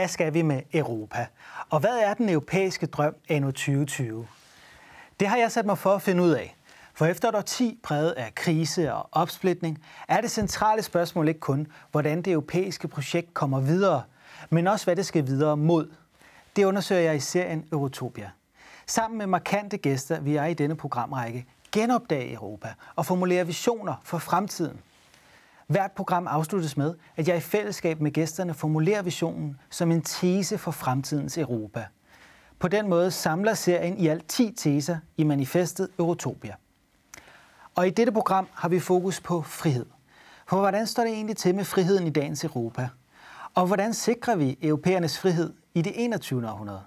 Hvad skal vi med Europa? Og hvad er den europæiske drøm anno 2020? Det har jeg sat mig for at finde ud af. For efter et årti præget af krise og opsplitning, er det centrale spørgsmål ikke kun, hvordan det europæiske projekt kommer videre, men også hvad det skal videre mod. Det undersøger jeg i serien Eurotopia. Sammen med markante gæster vil jeg i denne programrække genopdage Europa og formulere visioner for fremtiden. Hvert program afsluttes med, at jeg i fællesskab med gæsterne formulerer visionen som en tese for fremtidens Europa. På den måde samler serien i alt 10 teser i manifestet Eurotopia. Og i dette program har vi fokus på frihed. For hvordan står det egentlig til med friheden i dagens Europa? Og hvordan sikrer vi europæernes frihed i det 21. århundrede?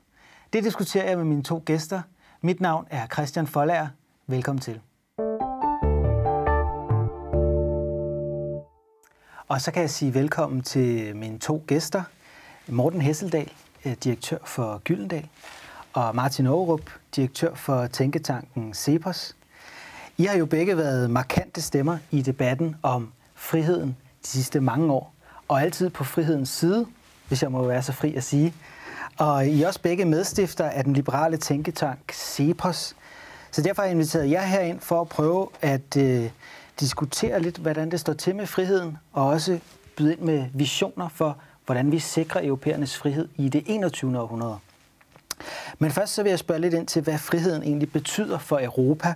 Det diskuterer jeg med mine to gæster. Mit navn er Christian Folager. Velkommen til. Og så kan jeg sige velkommen til mine to gæster. Morten Hesseldal, øh, direktør for Gyldendal, og Martin Aarup, direktør for Tænketanken Cepos. I har jo begge været markante stemmer i debatten om friheden de sidste mange år, og altid på frihedens side, hvis jeg må være så fri at sige. Og I er også begge medstifter af den liberale tænketank Cepos. Så derfor har jeg inviteret jer herind for at prøve at øh, diskutere lidt, hvordan det står til med friheden, og også byde ind med visioner for, hvordan vi sikrer europæernes frihed i det 21. århundrede. Men først så vil jeg spørge lidt ind til, hvad friheden egentlig betyder for Europa.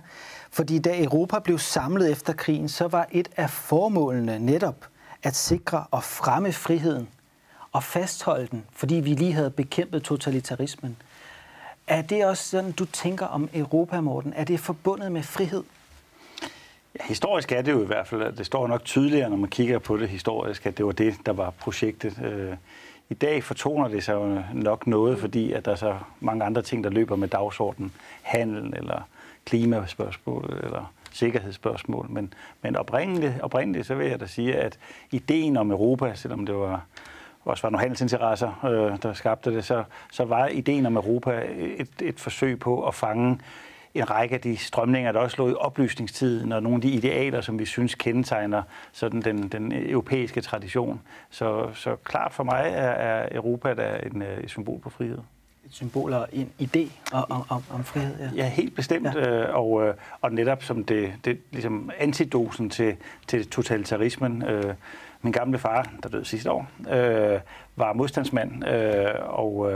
Fordi da Europa blev samlet efter krigen, så var et af formålene netop at sikre og fremme friheden og fastholde den, fordi vi lige havde bekæmpet totalitarismen. Er det også sådan, du tænker om Europa, Morten? Er det forbundet med frihed? Historisk er det jo i hvert fald, det står nok tydeligere, når man kigger på det historisk, at det var det, der var projektet. Øh, I dag fortoner det sig jo nok noget, fordi at der er så mange andre ting, der løber med dagsordenen. Handel eller klimaspørgsmål eller sikkerhedsspørgsmål. Men, men oprindeligt, oprindeligt så vil jeg da sige, at ideen om Europa, selvom det var også var nogle handelsinteresser, øh, der skabte det, så, så var ideen om Europa et, et forsøg på at fange en række af de strømninger, der også lå i oplysningstiden, og nogle af de idealer, som vi synes kendetegner sådan den, den europæiske tradition. Så, så klart for mig er, er Europa der en, øh, et symbol på frihed et symbol og en idé om, om, om frihed. Ja, ja helt bestemt. Ja. Øh, og, øh, og netop som det, det ligesom antidosen til, til totalitarismen. Min gamle far, der døde sidste år, var modstandsmand, og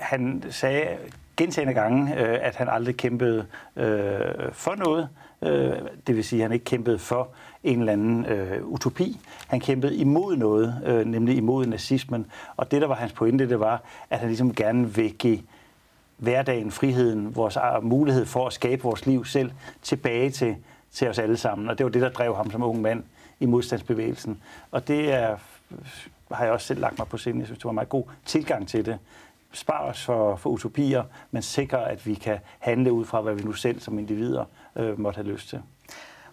han sagde gentagende gange, øh, at han aldrig kæmpede øh, for noget. Øh, det vil sige, at han ikke kæmpede for en eller anden øh, utopi. Han kæmpede imod noget, øh, nemlig imod nazismen. Og det, der var hans pointe, det var, at han ligesom gerne vil give hverdagen, friheden, vores ah, mulighed for at skabe vores liv selv tilbage til, til os alle sammen. Og det var det, der drev ham som ung mand i modstandsbevægelsen. Og det er, har jeg også selv lagt mig på sinde. Jeg synes, det var en meget god tilgang til det. Spar os for, for utopier, men sikre, at vi kan handle ud fra, hvad vi nu selv som individer øh, måtte have lyst til.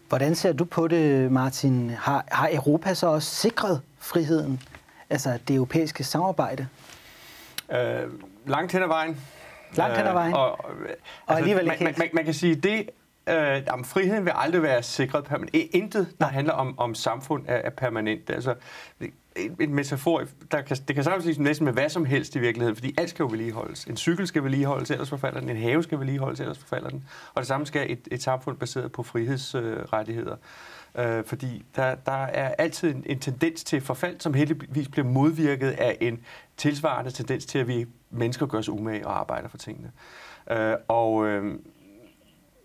Hvordan ser du på det, Martin? Har, har Europa så også sikret friheden, altså det europæiske samarbejde? Øh, langt hen ad vejen. Langt hen ad vejen? Øh, og, og, altså, og alligevel man, man, man, man kan sige, det Øh, jamen, friheden vil aldrig være sikret permanent. Intet, der handler om, om samfund, er, er permanent. Altså, en metafor, der kan, det kan sammenlignes næsten med hvad som helst i virkeligheden, fordi alt skal jo vedligeholdes. En cykel skal vedligeholdes, ellers forfalder den. En have skal vedligeholdes, ellers forfalder den. Og det samme skal et, et samfund baseret på frihedsrettigheder. Øh, fordi der, der er altid en, en tendens til forfald, som heldigvis bliver modvirket af en tilsvarende tendens til, at vi mennesker gør os umage og arbejder for tingene. Øh, og øh,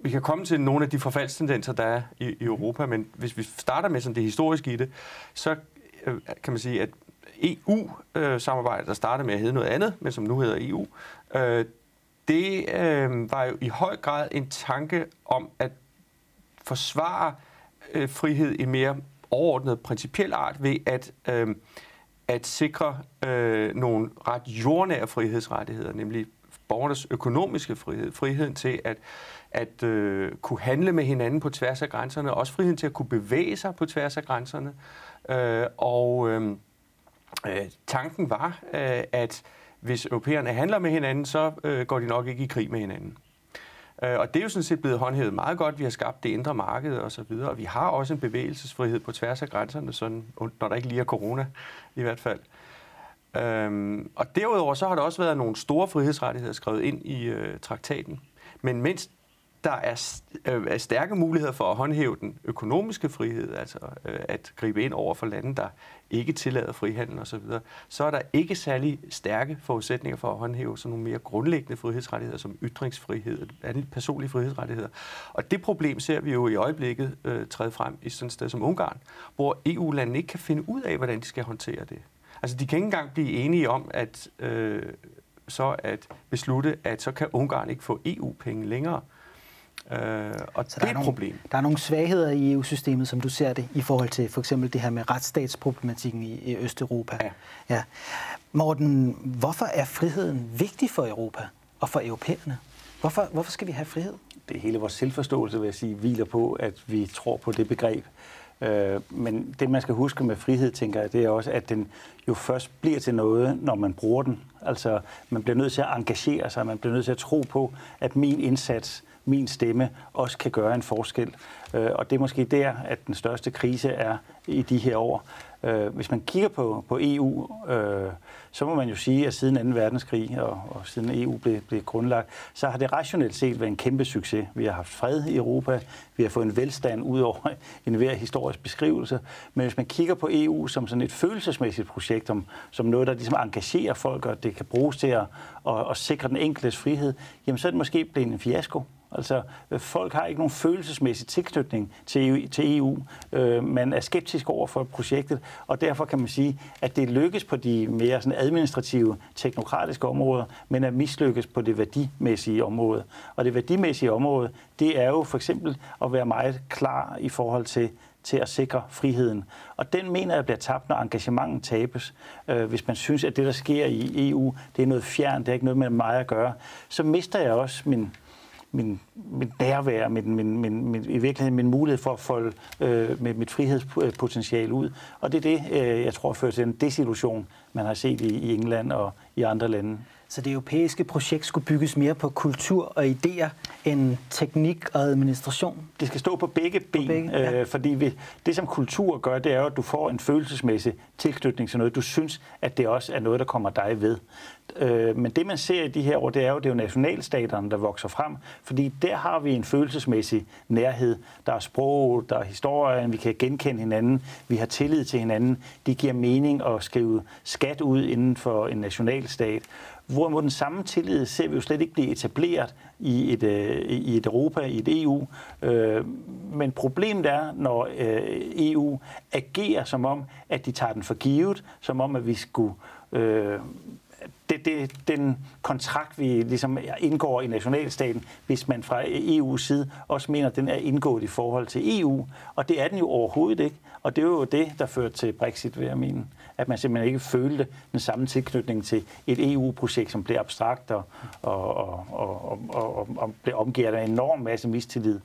vi kan komme til nogle af de forfaldstendenser, der er i, i Europa, men hvis vi starter med sådan det historiske i det, så Øh, kan man sige, at EU-samarbejdet, der startede med at hedde noget andet, men som nu hedder EU, øh, det øh, var jo i høj grad en tanke om at forsvare øh, frihed i mere overordnet principiel art ved at, øh, at sikre øh, nogle ret jordnære frihedsrettigheder, nemlig borgernes økonomiske frihed, friheden til at at øh, kunne handle med hinanden på tværs af grænserne, også friheden til at kunne bevæge sig på tværs af grænserne. Øh, Øh, og øhm, øh, tanken var, øh, at hvis europæerne handler med hinanden, så øh, går de nok ikke i krig med hinanden. Øh, og det er jo sådan set blevet håndhævet meget godt. Vi har skabt det indre marked og så videre, og vi har også en bevægelsesfrihed på tværs af grænserne, sådan, når der ikke lige er corona i hvert fald. Øhm, og derudover så har der også været nogle store frihedsrettigheder skrevet ind i øh, traktaten. Men mens der er, øh, er stærke muligheder for at håndhæve den økonomiske frihed, altså øh, at gribe ind over for lande, der ikke tillader frihandel osv., så, så er der ikke særlig stærke forudsætninger for at håndhæve sådan nogle mere grundlæggende frihedsrettigheder som ytringsfrihed, og personlige frihedsrettigheder. Og det problem ser vi jo i øjeblikket øh, træde frem i sådan et sted som Ungarn, hvor EU-landene ikke kan finde ud af, hvordan de skal håndtere det. Altså de kan ikke engang blive enige om, at øh, så at beslutte, at så kan Ungarn ikke få EU-penge længere. Øh, og så det er et nogle, problem. Der er nogle svagheder i EU-systemet, som du ser det, i forhold til for eksempel det her med retsstatsproblematikken i, i Østeuropa. Ja. ja. Morten, hvorfor er friheden vigtig for Europa og for europæerne? Hvorfor, hvorfor skal vi have frihed? Det er hele vores selvforståelse, vil jeg sige, hviler på, at vi tror på det begreb. Øh, men det, man skal huske med frihed, tænker jeg, det er også, at den jo først bliver til noget, når man bruger den. Altså, man bliver nødt til at engagere sig, man bliver nødt til at tro på, at min indsats min stemme også kan gøre en forskel. Øh, og det er måske der, at den største krise er i de her år. Øh, hvis man kigger på, på EU, øh, så må man jo sige, at siden 2. verdenskrig og, og siden EU blev, blev grundlagt, så har det rationelt set været en kæmpe succes. Vi har haft fred i Europa, vi har fået en velstand ud over enhver historisk beskrivelse. Men hvis man kigger på EU som sådan et følelsesmæssigt projekt, om, som noget, der ligesom engagerer folk, og det kan bruges til at, at, at sikre den enkeltes frihed, jamen så er det måske blevet en fiasko. Altså, folk har ikke nogen følelsesmæssig tilknytning til EU. Til EU. Øh, man er skeptisk over for projektet, og derfor kan man sige, at det lykkes på de mere sådan administrative, teknokratiske områder, men er mislykkes på det værdimæssige område. Og det værdimæssige område, det er jo for eksempel at være meget klar i forhold til til at sikre friheden. Og den mener jeg bliver tabt, når engagementet tabes. Øh, hvis man synes, at det, der sker i EU, det er noget fjern, det er ikke noget med mig at gøre, så mister jeg også min, min, min nærvær, min, min, min, min, i virkeligheden min mulighed for at folde øh, med mit frihedspotentiale ud. Og det er det, øh, jeg tror, fører til en desillusion, man har set i, i England og i andre lande. Så det europæiske projekt skulle bygges mere på kultur og idéer end teknik og administration? Det skal stå på begge ben, på begge, ja. øh, fordi vi, det som kultur gør, det er jo, at du får en følelsesmæssig tilknytning til noget. Du synes, at det også er noget, der kommer dig ved. Øh, men det man ser i de her år, det er jo, det er jo nationalstaterne, der vokser frem, fordi der har vi en følelsesmæssig nærhed. Der er sprog, der er historie, vi kan genkende hinanden, vi har tillid til hinanden. Det giver mening at skrive skat ud inden for en nationalstat. Hvorimod den samme tillid ser vi jo slet ikke blive etableret i et, øh, i et Europa, i et EU. Øh, men problemet er, når øh, EU agerer som om, at de tager den for givet, som om, at vi skulle øh, det, det, den kontrakt, vi ligesom indgår i nationalstaten, hvis man fra EU's side også mener, at den er indgået i forhold til EU. Og det er den jo overhovedet ikke. Og det er jo det, der førte til Brexit, vil jeg mene. At man simpelthen ikke følte den samme tilknytning til et EU-projekt, som blev abstrakt og, og, og, og, og, og, og blev omgivet af en enorm masse mistillid.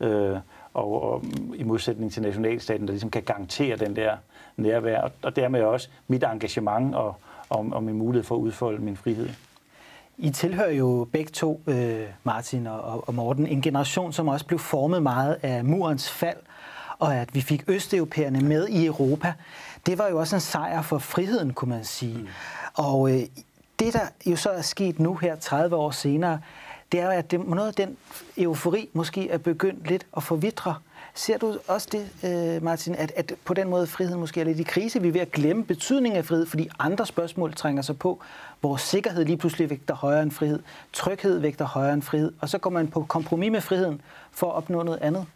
Øh, og, og i modsætning til nationalstaten, der ligesom kan garantere den der nærvær, og, og dermed også mit engagement og, om, om min mulighed for at udfolde min frihed. I tilhører jo begge to, øh, Martin og, og Morten, en generation, som også blev formet meget af murens fald, og at vi fik østeuropæerne med i Europa. Det var jo også en sejr for friheden, kunne man sige. Mm. Og øh, det, der jo så er sket nu her 30 år senere, det er jo, at det, noget af den eufori måske er begyndt lidt at forvitre. Ser du også det, øh, Martin, at, at på den måde friheden måske er lidt i krise? Vi er ved at glemme betydningen af frihed, fordi andre spørgsmål trænger sig på. Vores sikkerhed lige pludselig vægter højere end frihed. Tryghed vægter højere end frihed. Og så går man på kompromis med friheden for at opnå noget andet.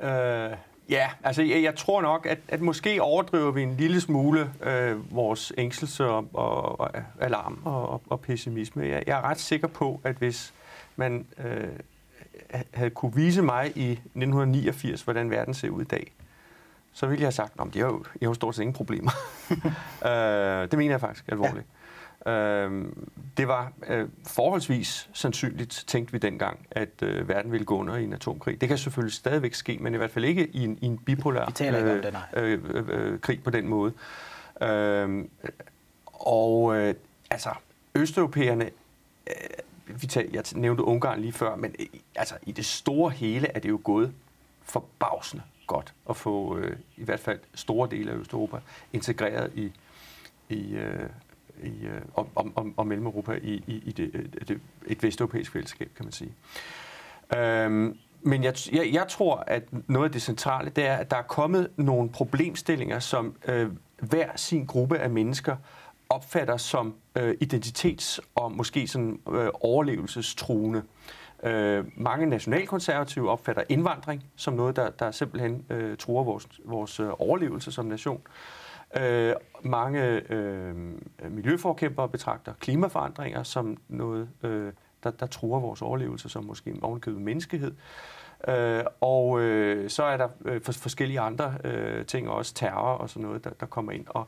Øh, ja, altså jeg, jeg tror nok, at, at måske overdriver vi en lille smule øh, vores ængstelse og, og, og alarm og, og pessimisme. Jeg, jeg er ret sikker på, at hvis man øh, havde kunne vise mig i 1989, hvordan verden ser ud i dag, så ville jeg have sagt, at det har jo, jeg har stort set ingen problemer. øh, det mener jeg faktisk alvorligt. Ja. Øh, det var øh, forholdsvis sandsynligt, tænkte vi dengang, at øh, verden ville gå under i en atomkrig. Det kan selvfølgelig stadigvæk ske, men i hvert fald ikke i en, i en bipolar øh, det, øh, øh, øh, krig på den måde. Øh, og øh, altså, østeuropæerne øh, vi tager, jeg nævnte Ungarn lige før, men øh, altså, i det store hele er det jo gået forbavsende godt at få øh, i hvert fald store dele af Østeuropa integreret i, i, øh, i, øh, om, om, om, om Mellem-Europa i, i, i det, øh, det, et vesteuropæisk fællesskab, kan man sige. Øhm, men jeg, jeg, jeg tror, at noget af det centrale, det er, at der er kommet nogle problemstillinger, som øh, hver sin gruppe af mennesker opfatter som øh, identitets- og måske sådan øh, overlevelsestruende. Øh, mange nationalkonservative opfatter indvandring som noget, der, der simpelthen øh, truer vores, vores øh, overlevelse som nation. Øh, Øh, mange øh, miljøforkæmpere betragter klimaforandringer som noget, øh, der, der truer vores overlevelse som måske ovenkøbet menneskehed. Øh, og øh, så er der øh, forskellige andre øh, ting, også terror og sådan noget, der, der kommer ind. Og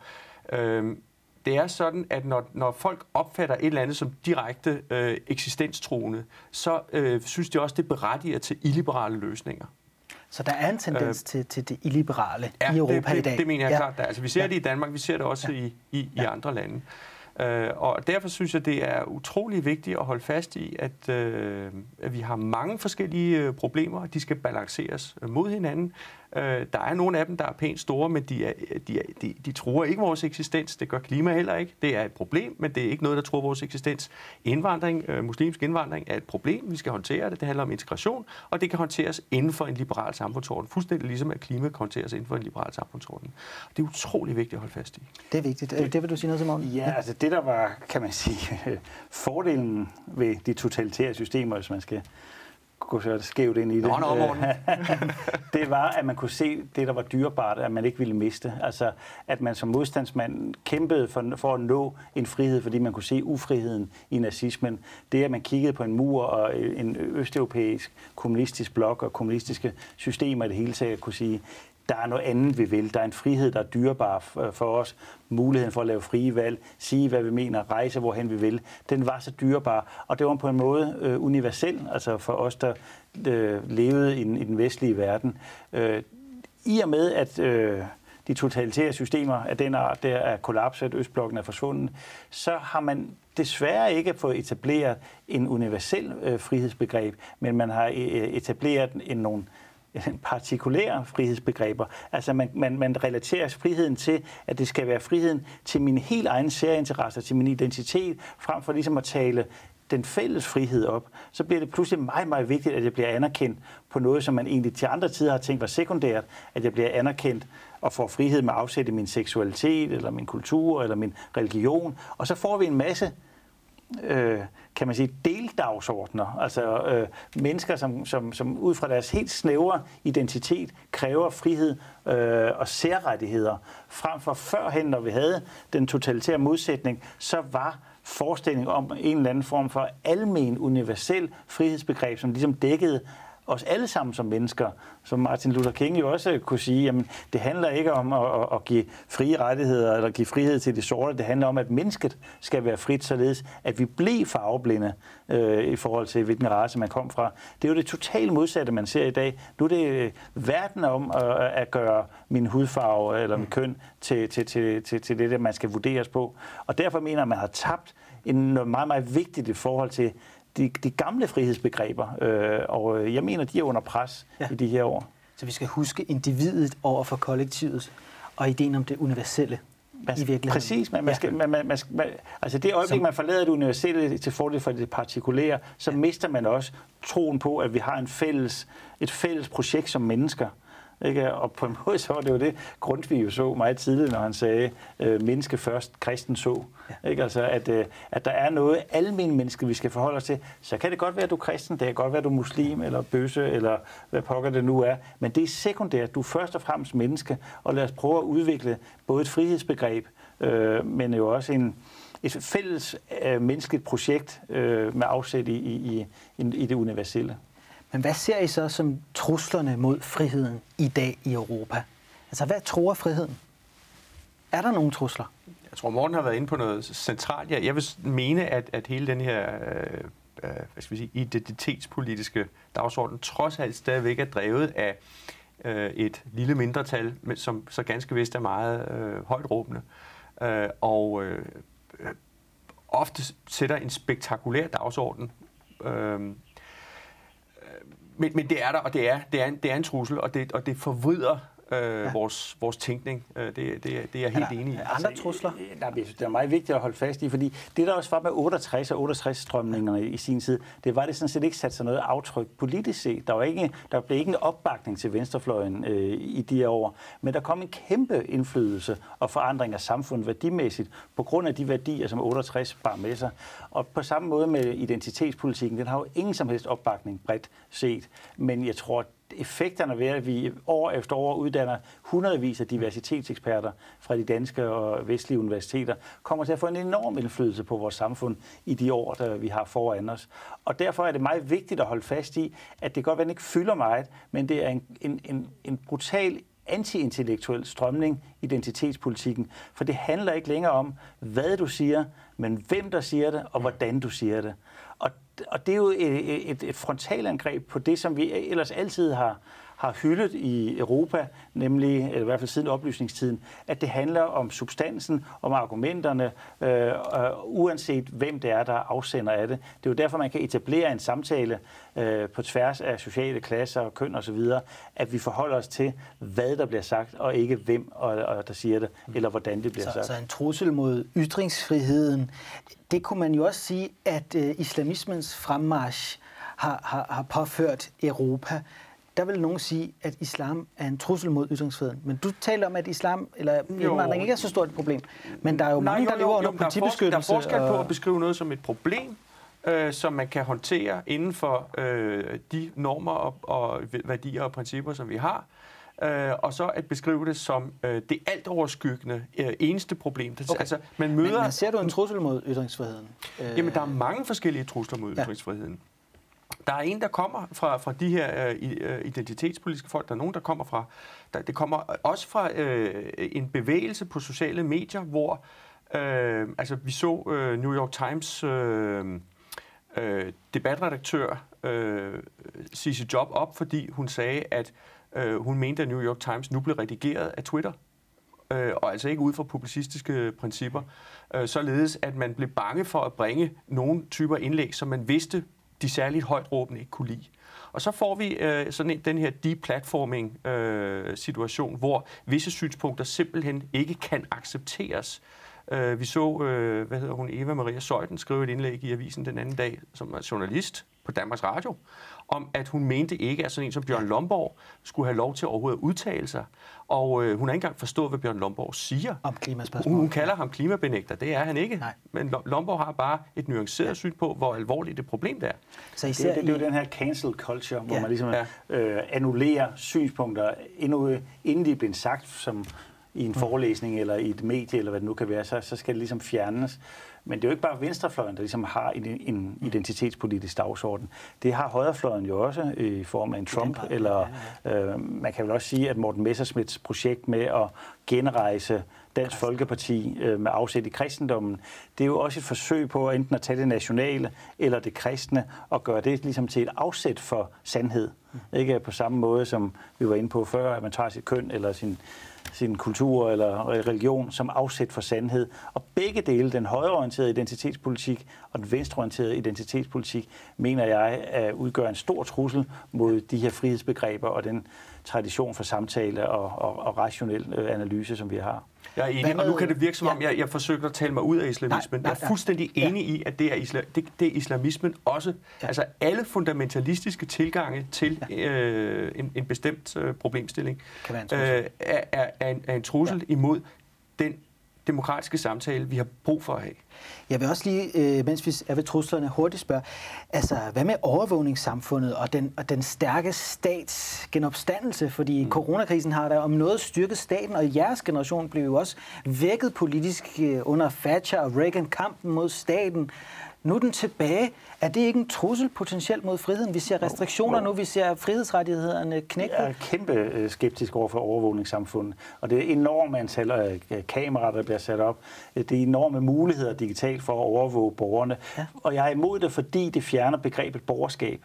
øh, det er sådan, at når, når folk opfatter et eller andet som direkte øh, eksistenstruende, så øh, synes de også, det berettiger til illiberale løsninger. Så der er en tendens øh, til, til det illiberale ja, i Europa det, i dag? det mener jeg ja. klart. Der. Altså, vi ser ja. det i Danmark, vi ser det også ja. i, i, ja. i andre lande. Øh, og derfor synes jeg, det er utrolig vigtigt at holde fast i, at, øh, at vi har mange forskellige øh, problemer, og de skal balanceres mod hinanden. Øh, der er nogle af dem, der er pænt store, men de, er, de, er, de, de truer ikke vores eksistens. Det gør klima heller ikke. Det er et problem, men det er ikke noget, der truer vores eksistens. Indvandring, øh, muslimsk indvandring er et problem. Vi skal håndtere det. Det handler om integration, og det kan håndteres inden for en liberal samfundsorden. Fuldstændig ligesom at klima kan håndteres inden for en liberal samfundsorden. Det er utrolig vigtigt at holde fast i. Det er vigtigt. Det, det vil du sige noget, Simon? Ja, altså det der var, kan man sige, fordelen ved de totalitære systemer, hvis man skal gå så skævt ind i det. Nå, nå, det var, at man kunne se det, der var dyrebart, at man ikke ville miste. Altså, at man som modstandsmand kæmpede for, for at nå en frihed, fordi man kunne se ufriheden i nazismen. Det, at man kiggede på en mur og en østeuropæisk kommunistisk blok og kommunistiske systemer i det hele taget, kunne sige, der er noget andet, vi vil. Der er en frihed, der er dyrebar øh, for os. Muligheden for at lave frie valg, sige, hvad vi mener, rejse, hvorhen vi vil. Den var så dyrebar, og det var på en måde øh, universel, altså for os, der øh, levede i, i den vestlige verden. Øh, I og med, at øh, de totalitære systemer af den art der er kollapset, Østblokken er forsvundet, så har man desværre ikke fået etableret en universel øh, frihedsbegreb, men man har øh, etableret en, nogle partikulære frihedsbegreber. Altså man, man, man relaterer friheden til, at det skal være friheden til min helt egen særinteresser, til min identitet, frem for ligesom at tale den fælles frihed op, så bliver det pludselig meget, meget vigtigt, at jeg bliver anerkendt på noget, som man egentlig til andre tider har tænkt var sekundært, at jeg bliver anerkendt og får frihed med at afsætte min seksualitet, eller min kultur, eller min religion. Og så får vi en masse øh, kan man sige, deldagsordner. Altså øh, mennesker, som, som, som ud fra deres helt snævre identitet kræver frihed øh, og særrettigheder. Frem for førhen, når vi havde den totalitære modsætning, så var forestilling om en eller anden form for almen, universel frihedsbegreb, som ligesom dækkede os alle sammen som mennesker, som Martin Luther King jo også kunne sige, jamen det handler ikke om at, at give frie rettigheder eller give frihed til de sorte, det handler om, at mennesket skal være frit, således at vi bliver farveblinde øh, i forhold til, hvilken race man kom fra. Det er jo det totalt modsatte, man ser i dag. Nu er det øh, verden om at, at gøre min hudfarve øh, eller min køn til, til, til, til, til det, der man skal vurderes på. Og derfor mener jeg, at man har tabt en noget meget, meget vigtigt i forhold til de, de gamle frihedsbegreber, øh, og jeg mener, de er under pres ja. i de her år. Så vi skal huske individet over for kollektivet, og ideen om det universelle man, i virkeligheden. Præcis. Man, man skal, man, man, man, man, altså det øjeblik, man forlader det universelle til fordel for det partikulære, så ja. mister man også troen på, at vi har en fælles, et fælles projekt som mennesker. Ikke? Og på en måde så var det jo det, Grundtvig jo så meget tidligt, når han sagde, øh, menneske først, kristen så. Ja. Ikke? Altså, at, øh, at der er noget almen menneske, vi skal forholde os til. Så kan det godt være, at du er kristen, det kan godt være, at du er muslim, eller bøsse, eller hvad pokker det nu er. Men det er sekundært. Du er først og fremmest menneske, og lad os prøve at udvikle både et frihedsbegreb, øh, men jo også en, et fælles øh, menneskeligt projekt øh, med afsæt i, i, i, i det universelle. Men hvad ser I så som truslerne mod friheden i dag i Europa? Altså, hvad tror friheden? Er der nogle trusler? Jeg tror, Morten har været inde på noget centralt. Jeg, jeg vil mene, at, at hele den her øh, øh, hvad skal vi sige, identitetspolitiske dagsorden trods alt stadigvæk er drevet af øh, et lille mindretal, som så ganske vist er meget øh, højt råbende. Øh, og øh, øh ofte sætter en spektakulær dagsorden. Øh, men, men det er der, og det er, det er, en, det er en trussel, og det, og det forvrider øh, ja. vores, vores tænkning. Øh, det, det, det er jeg helt ja, enig i. Andre altså, trusler? Nej, det er meget vigtigt at holde fast i, fordi det der også var med 68 og 68 strømningerne i sin tid, det var det sådan set ikke sat sig noget aftryk politisk set. Der, var ikke, der blev ikke en opbakning til venstrefløjen øh, i de her år, men der kom en kæmpe indflydelse og forandring af samfundet værdimæssigt på grund af de værdier, som 68 bar med sig. Og på samme måde med identitetspolitikken, den har jo ingen som helst opbakning bredt set, men jeg tror, effekterne ved, at vi år efter år uddanner hundredvis af diversitetseksperter fra de danske og vestlige universiteter, kommer til at få en enorm indflydelse på vores samfund i de år, der vi har foran os. Og derfor er det meget vigtigt at holde fast i, at det godt være, ikke fylder meget, men det er en, en, en, en brutal anti-intellektuel strømning i identitetspolitikken. For det handler ikke længere om, hvad du siger, men hvem der siger det, og hvordan du siger det. Og, og det er jo et, et, et frontalangreb på det, som vi ellers altid har, har hyldet i Europa, nemlig eller i hvert fald siden oplysningstiden, at det handler om substansen, om argumenterne, øh, uanset hvem det er, der afsender af det. Det er jo derfor, man kan etablere en samtale øh, på tværs af sociale klasser, køn osv., at vi forholder os til, hvad der bliver sagt, og ikke hvem og, og der siger det, eller hvordan det bliver så, sagt. Så en trussel mod ytringsfriheden, det kunne man jo også sige, at øh, islamismens fremmarsch har, har, har påført Europa der vil nogen sige, at islam er en trussel mod ytringsfriheden. Men du taler om, at islam eller indvandring ikke er så stort et problem. Men der er jo Nej, mange, jo, der lever under politibeskyttelse. Der er forskel på at beskrive noget som et problem, øh, som man kan håndtere inden for øh, de normer og, og værdier og principper, som vi har. Øh, og så at beskrive det som øh, det alt overskyggende øh, eneste problem. Det, okay. altså, man møder, men, men ser du en trussel mod ytringsfriheden? Jamen, der er mange forskellige trusler mod ja. ytringsfriheden. Der er en, der kommer fra, fra de her øh, øh, identitetspolitiske folk. Der er nogen, der kommer fra... Der, det kommer også fra øh, en bevægelse på sociale medier, hvor... Øh, altså, vi så øh, New York Times øh, øh, debatredaktør øh, sige sit job op, fordi hun sagde, at øh, hun mente, at New York Times nu blev redigeret af Twitter øh, og altså ikke ud fra publicistiske principper, øh, således at man blev bange for at bringe nogle typer indlæg, som man vidste de særligt højt råbende ikke kunne lide. Og så får vi øh, sådan en, den her deplatforming øh, situation, hvor visse synspunkter simpelthen ikke kan accepteres. Øh, vi så, øh, hvad hedder hun, Eva Maria Søjden skrive et indlæg i avisen den anden dag, som er journalist på Danmarks Radio, om at hun mente ikke, at sådan en som Bjørn Lomborg skulle have lov til overhovedet at udtale sig. Og øh, hun har ikke engang forstået, hvad Bjørn Lomborg siger. Om klimaspørgsmål. Hun, hun kalder ham klimabenægter. Det er han ikke. Nej. Men Lomborg har bare et nuanceret ja. syn på, hvor alvorligt det problem det er. Så især det, det, det er jo den her cancel culture, hvor ja. man ligesom ja. øh, annullerer synspunkter, endnu, inden de er blevet sagt, som i en forelæsning eller i et medie, eller hvad det nu kan være, så, så skal det ligesom fjernes. Men det er jo ikke bare venstrefløjen, der ligesom har en, en identitetspolitisk dagsorden. Det har højrefløjen jo også i form af en Trump, eller øh, man kan vel også sige, at Morten Messersmiths projekt med at genrejse Dansk Folkeparti øh, med afsæt i kristendommen, det er jo også et forsøg på enten at tage det nationale eller det kristne og gøre det ligesom til et afsæt for sandhed. Mm. Ikke på samme måde, som vi var inde på før, at man tager sit køn eller sin sin kultur eller religion som afsæt for sandhed. Og begge dele, den højreorienterede identitetspolitik og den venstreorienterede identitetspolitik, mener jeg at udgør en stor trussel mod de her frihedsbegreber og den tradition for samtale og, og, og rationel øh, analyse, som vi har. Jeg er enig, og nu kan det virke som om, jeg, jeg forsøger at tale mig ud af islamismen. Nej, nej, jeg er fuldstændig enig ja. i, at det er, isla, det, det er islamismen også. Ja. Altså alle fundamentalistiske tilgange til ja. øh, en, en bestemt øh, problemstilling øh, er, er, er, en, er en trussel ja. imod den demokratiske samtale, vi har brug for at have. Jeg vil også lige, øh, mens vi er ved truslerne, hurtigt spørge, altså hvad med overvågningssamfundet og den, og den stærke stats genopstandelse? Fordi mm. coronakrisen har der om noget styrket staten, og jeres generation blev jo også vækket politisk øh, under Thatcher og Reagan kampen mod staten. Nu er den tilbage. Er det ikke en trussel potentielt mod friheden? Vi ser restriktioner nu, vi ser frihedsrettighederne knække. Jeg er kæmpe øh, skeptisk over for overvågningssamfundet. Og det er enorme antal af kameraer, der bliver sat op. Det er enorme muligheder digitalt for at overvåge borgerne. Ja. Og jeg er imod det, fordi det fjerner begrebet borgerskab.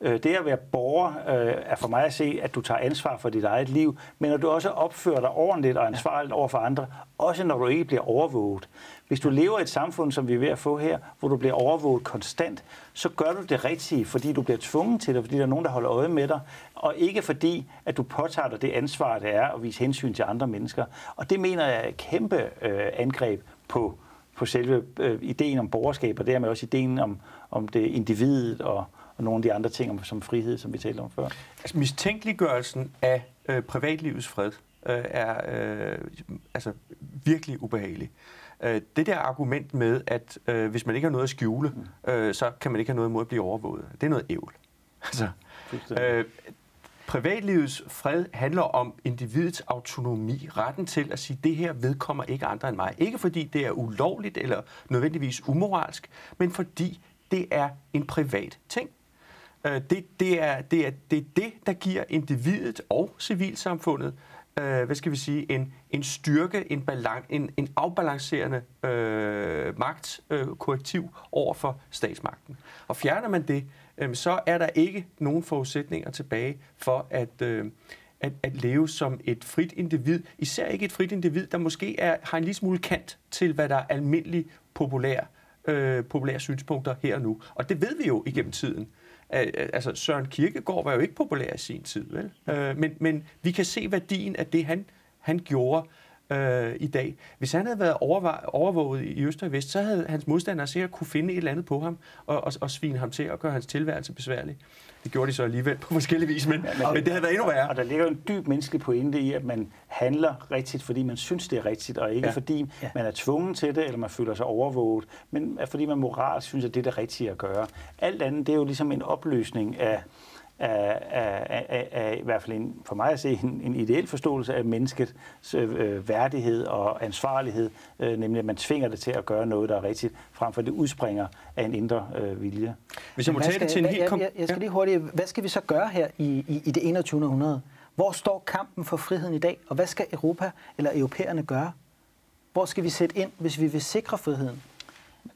Øh, det at være borger øh, er for mig at se, at du tager ansvar for dit eget liv, men at du også opfører dig ordentligt og ansvarligt over for andre, også når du ikke bliver overvåget. Hvis du lever i et samfund, som vi er ved at få her, hvor du bliver overvåget konstant, så gør du det rigtige, fordi du bliver tvunget til det, fordi der er nogen, der holder øje med dig, og ikke fordi, at du påtager dig det ansvar, det er at vise hensyn til andre mennesker. Og det mener jeg er et kæmpe øh, angreb på, på selve øh, ideen om borgerskab, og dermed også ideen om, om det individet og, og nogle af de andre ting som frihed, som vi talte om før. Altså mistænkeliggørelsen af øh, privatlivets fred øh, er øh, altså virkelig ubehagelig. Øh, det der argument med, at øh, hvis man ikke har noget at skjule, mm. øh, så kan man ikke have noget imod at blive overvåget, det er noget ævl. Altså, øh, privatlivets fred handler om individets autonomi, retten til at sige, det her vedkommer ikke andre end mig. Ikke fordi det er ulovligt eller nødvendigvis umoralsk, men fordi det er en privat ting. Øh, det, det, er, det, er, det er det, der giver individet og civilsamfundet øh, hvad skal vi sige, en, en styrke, en, balan, en, en afbalancerende øh, magtkorrektiv øh, over for statsmagten. Og fjerner man det, øh, så er der ikke nogen forudsætninger tilbage for at, øh, at, at leve som et frit individ. Især ikke et frit individ, der måske er, har en lille smule kant til, hvad der er almindelig populær, øh, populære synspunkter her og nu. Og det ved vi jo igennem tiden altså Søren Kierkegaard var jo ikke populær i sin tid, vel? Øh, men, men vi kan se værdien af det, han, han gjorde øh, i dag. Hvis han havde været overvåget i Øst og Vest, så havde hans modstandere sikkert kunne finde et eller andet på ham og, og, og svine ham til og gøre hans tilværelse besværlig. Det gjorde de så alligevel på forskellige vis, men, ja, men, men det havde været endnu værre. Og der ligger en dyb menneskelig pointe i, at man handler rigtigt, fordi man synes, det er rigtigt, og ikke ja. fordi ja. man er tvunget til det, eller man føler sig overvåget, men fordi man moralsk synes, at det er det rigtige at gøre. Alt andet, det er jo ligesom en opløsning af af, af, af, af i hvert fald en, for mig at se en, en ideel forståelse af menneskets øh, værdighed og ansvarlighed, øh, nemlig at man tvinger det til at gøre noget, der er rigtigt, frem for at det udspringer af en indre øh, vilje. Hvis jeg må tage det til en helt... Kom- jeg, jeg skal lige hurtigt... Hvad skal vi så gøre her i, i, i det 21. århundrede? Hvor står kampen for friheden i dag, og hvad skal Europa eller europæerne gøre? Hvor skal vi sætte ind, hvis vi vil sikre friheden?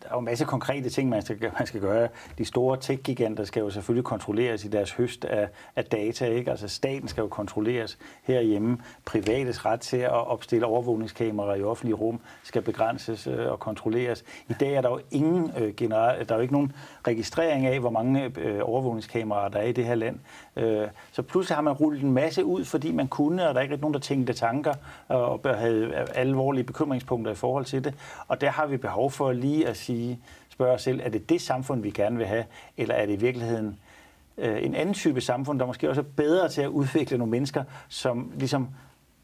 Der er jo en masse konkrete ting, man skal, man skal gøre. De store tech-giganter skal jo selvfølgelig kontrolleres i deres høst af, af data. Ikke? Altså staten skal jo kontrolleres herhjemme. Privates ret til at opstille overvågningskameraer i offentlige rum skal begrænses øh, og kontrolleres. I dag er der jo ingen øh, general, der er jo ikke nogen registrering af, hvor mange øh, overvågningskameraer der er i det her land. Øh, så pludselig har man rullet en masse ud, fordi man kunne, og der er ikke nogen, der tænkte tanker og havde alvorlige bekymringspunkter i forhold til det. Og der har vi behov for lige at sige, spørge os selv, er det det samfund, vi gerne vil have, eller er det i virkeligheden øh, en anden type samfund, der måske også er bedre til at udvikle nogle mennesker, som ligesom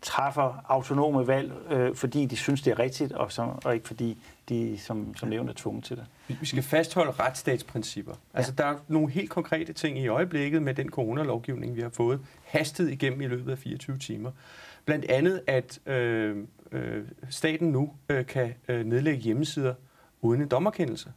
træffer autonome valg, øh, fordi de synes, det er rigtigt, og, som, og ikke fordi de, som, som nævnt, er tvunget til det. Vi skal fastholde retsstatsprincipper. Ja. Altså, der er nogle helt konkrete ting i øjeblikket med den coronalovgivning, vi har fået hastet igennem i løbet af 24 timer. Blandt andet, at øh, øh, staten nu øh, kan øh, nedlægge hjemmesider uden en dommerkendelse.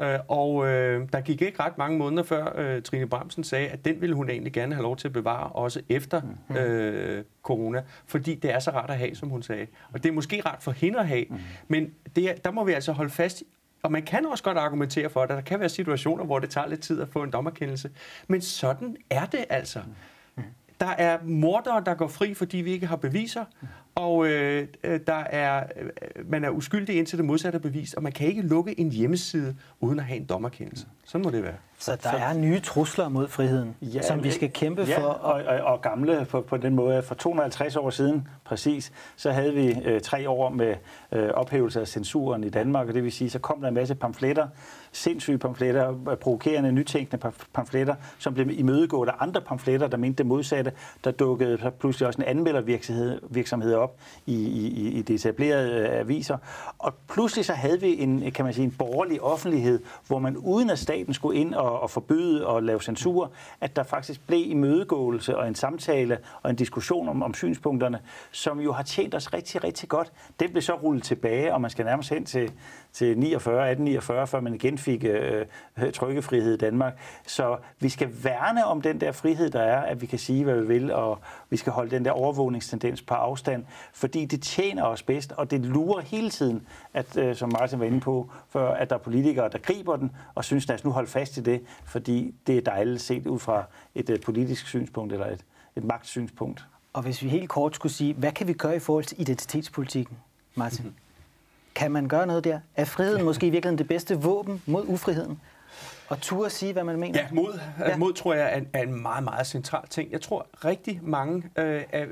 Øh, og øh, der gik ikke ret mange måneder før øh, Trine Bramsen sagde, at den ville hun egentlig gerne have lov til at bevare, også efter mm. øh, corona, fordi det er så rart at have, som hun sagde. Og det er måske rart for hende at have, mm. men det, der må vi altså holde fast og man kan også godt argumentere for det. Der kan være situationer, hvor det tager lidt tid at få en dommerkendelse. Men sådan er det altså. Mm. Der er mordere, der går fri, fordi vi ikke har beviser, og øh, øh, der er, øh, man er uskyldig indtil det modsatte er bevist, og man kan ikke lukke en hjemmeside uden at have en dommerkendelse. Sådan må det være. Så der er nye trusler mod friheden, ja, som vi skal kæmpe ja, for. Og, og, og gamle på, på den måde. For 250 år siden præcis, så havde vi øh, tre år med øh, ophævelse af censuren i Danmark, og det vil sige, så kom der en masse pamfletter, sindssyge pamfletter, provokerende, nytænkende pamfletter, som blev imødegået af andre pamfletter, der mente det modsatte. Der dukkede pludselig også en anmeldervirksomhed op i, i, i de etablerede øh, aviser. Og pludselig så havde vi en, kan man sige, en borgerlig offentlighed, hvor man uden at staten skulle ind og, og forbyde og lave censur, at der faktisk blev imødegåelse og en samtale og en diskussion om, om synspunkterne, som jo har tjent os rigtig, rigtig godt. Den blev så rullet tilbage, og man skal nærmest hen til, til 49, 1849, før man igen fik øh, trykkefrihed i Danmark. Så vi skal værne om den der frihed, der er, at vi kan sige, hvad vi vil, og vi skal holde den der overvågningstendens på afstand. fordi det tjener os bedst, og det lurer hele tiden, at, øh, som Martin var inde på, for at der er politikere, der griber den, og synes, lad os nu holde fast i det, fordi det er dejligt set ud fra et øh, politisk synspunkt eller et, et magtsynspunkt. Og hvis vi helt kort skulle sige, hvad kan vi gøre i forhold til identitetspolitikken, Martin? Mm-hmm. Kan man gøre noget der? Er friheden måske i virkeligheden det bedste våben mod ufriheden? Og turde sige, hvad man mener? Ja, mod, ja. mod tror jeg er en, er en meget, meget central ting. Jeg tror rigtig mange øh, af,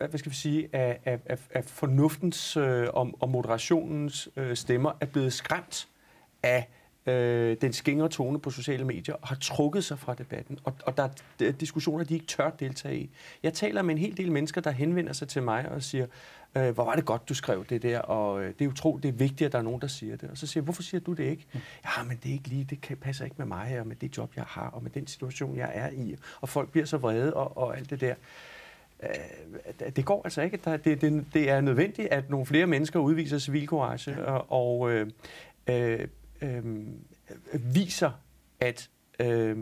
af, hvad skal vi sige, af, af, af fornuftens øh, og, og moderationens øh, stemmer er blevet skræmt af øh, den skingre tone på sociale medier og har trukket sig fra debatten. Og, og der er diskussioner, de ikke tør deltage i. Jeg taler med en hel del mennesker, der henvender sig til mig og siger, øh, hvor var det godt, du skrev det der, og øh, det er utroligt, det er vigtigt, at der er nogen, der siger det. Og så siger jeg, hvorfor siger du det ikke? Mm. Ja, men det er ikke lige, det kan, passer ikke med mig, og med det job, jeg har, og med den situation, jeg er i. Og folk bliver så vrede, og, og alt det der. Øh, det går altså ikke. Der, det, det, det er nødvendigt, at nogle flere mennesker udviser civilcourage, og, og øh, øh, øh, viser, at øh,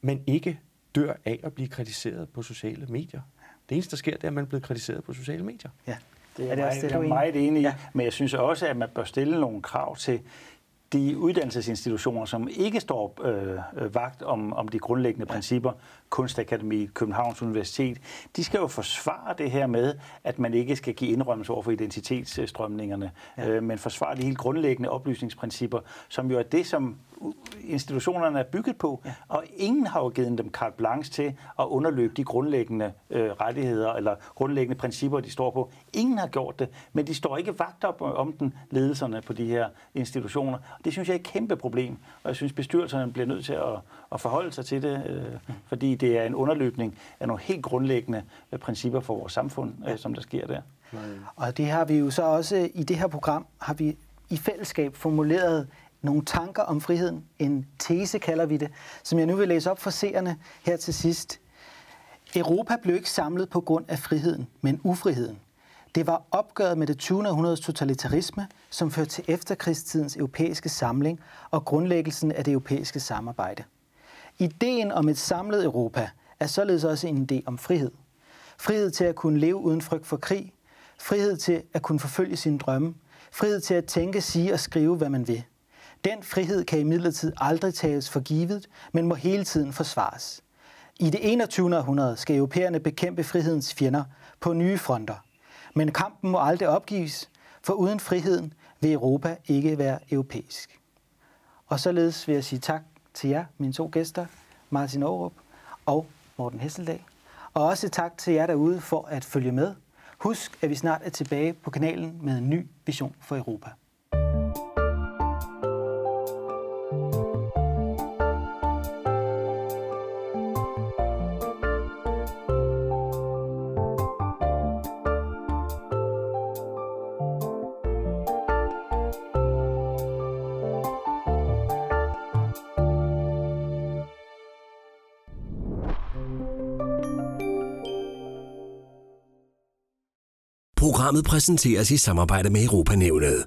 man ikke dør af at blive kritiseret på sociale medier. Det eneste, der sker, det er, at man er blevet kritiseret på sociale medier. Ja. Det er, er det meget, også det, jeg er meget enig i, ja. men jeg synes også, at man bør stille nogle krav til de uddannelsesinstitutioner, som ikke står øh, vagt om, om de grundlæggende principper, Kunstakademi, Københavns Universitet, de skal jo forsvare det her med, at man ikke skal give indrømmelser over for identitetsstrømningerne, ja. øh, men forsvare de helt grundlæggende oplysningsprincipper, som jo er det, som institutionerne er bygget på, ja. og ingen har jo givet dem carte blanche til at underløbe de grundlæggende øh, rettigheder eller grundlæggende principper, de står på. Ingen har gjort det, men de står ikke vagt op om den ledelserne på de her institutioner. Det synes jeg er et kæmpe problem, og jeg synes bestyrelserne bliver nødt til at, at forholde sig til det, øh, fordi det er en underløbning af nogle helt grundlæggende øh, principper for vores samfund, øh, som der sker der. Og det har vi jo så også i det her program, har vi i fællesskab formuleret nogle tanker om friheden. En tese kalder vi det, som jeg nu vil læse op for seerne her til sidst. Europa blev ikke samlet på grund af friheden, men ufriheden. Det var opgøret med det 20. århundredes totalitarisme, som førte til efterkrigstidens europæiske samling og grundlæggelsen af det europæiske samarbejde. Ideen om et samlet Europa er således også en idé om frihed. Frihed til at kunne leve uden frygt for krig, frihed til at kunne forfølge sine drømme, frihed til at tænke, sige og skrive, hvad man vil. Den frihed kan imidlertid aldrig tages for givet, men må hele tiden forsvares. I det 21. århundrede skal europæerne bekæmpe frihedens fjender på nye fronter. Men kampen må aldrig opgives, for uden friheden vil Europa ikke være europæisk. Og således vil jeg sige tak til jer, mine to gæster, Martin Aarup og Morten Hesseldal. Og også tak til jer derude for at følge med. Husk, at vi snart er tilbage på kanalen med en ny vision for Europa. Programmet præsenteres i samarbejde med Europanævnet.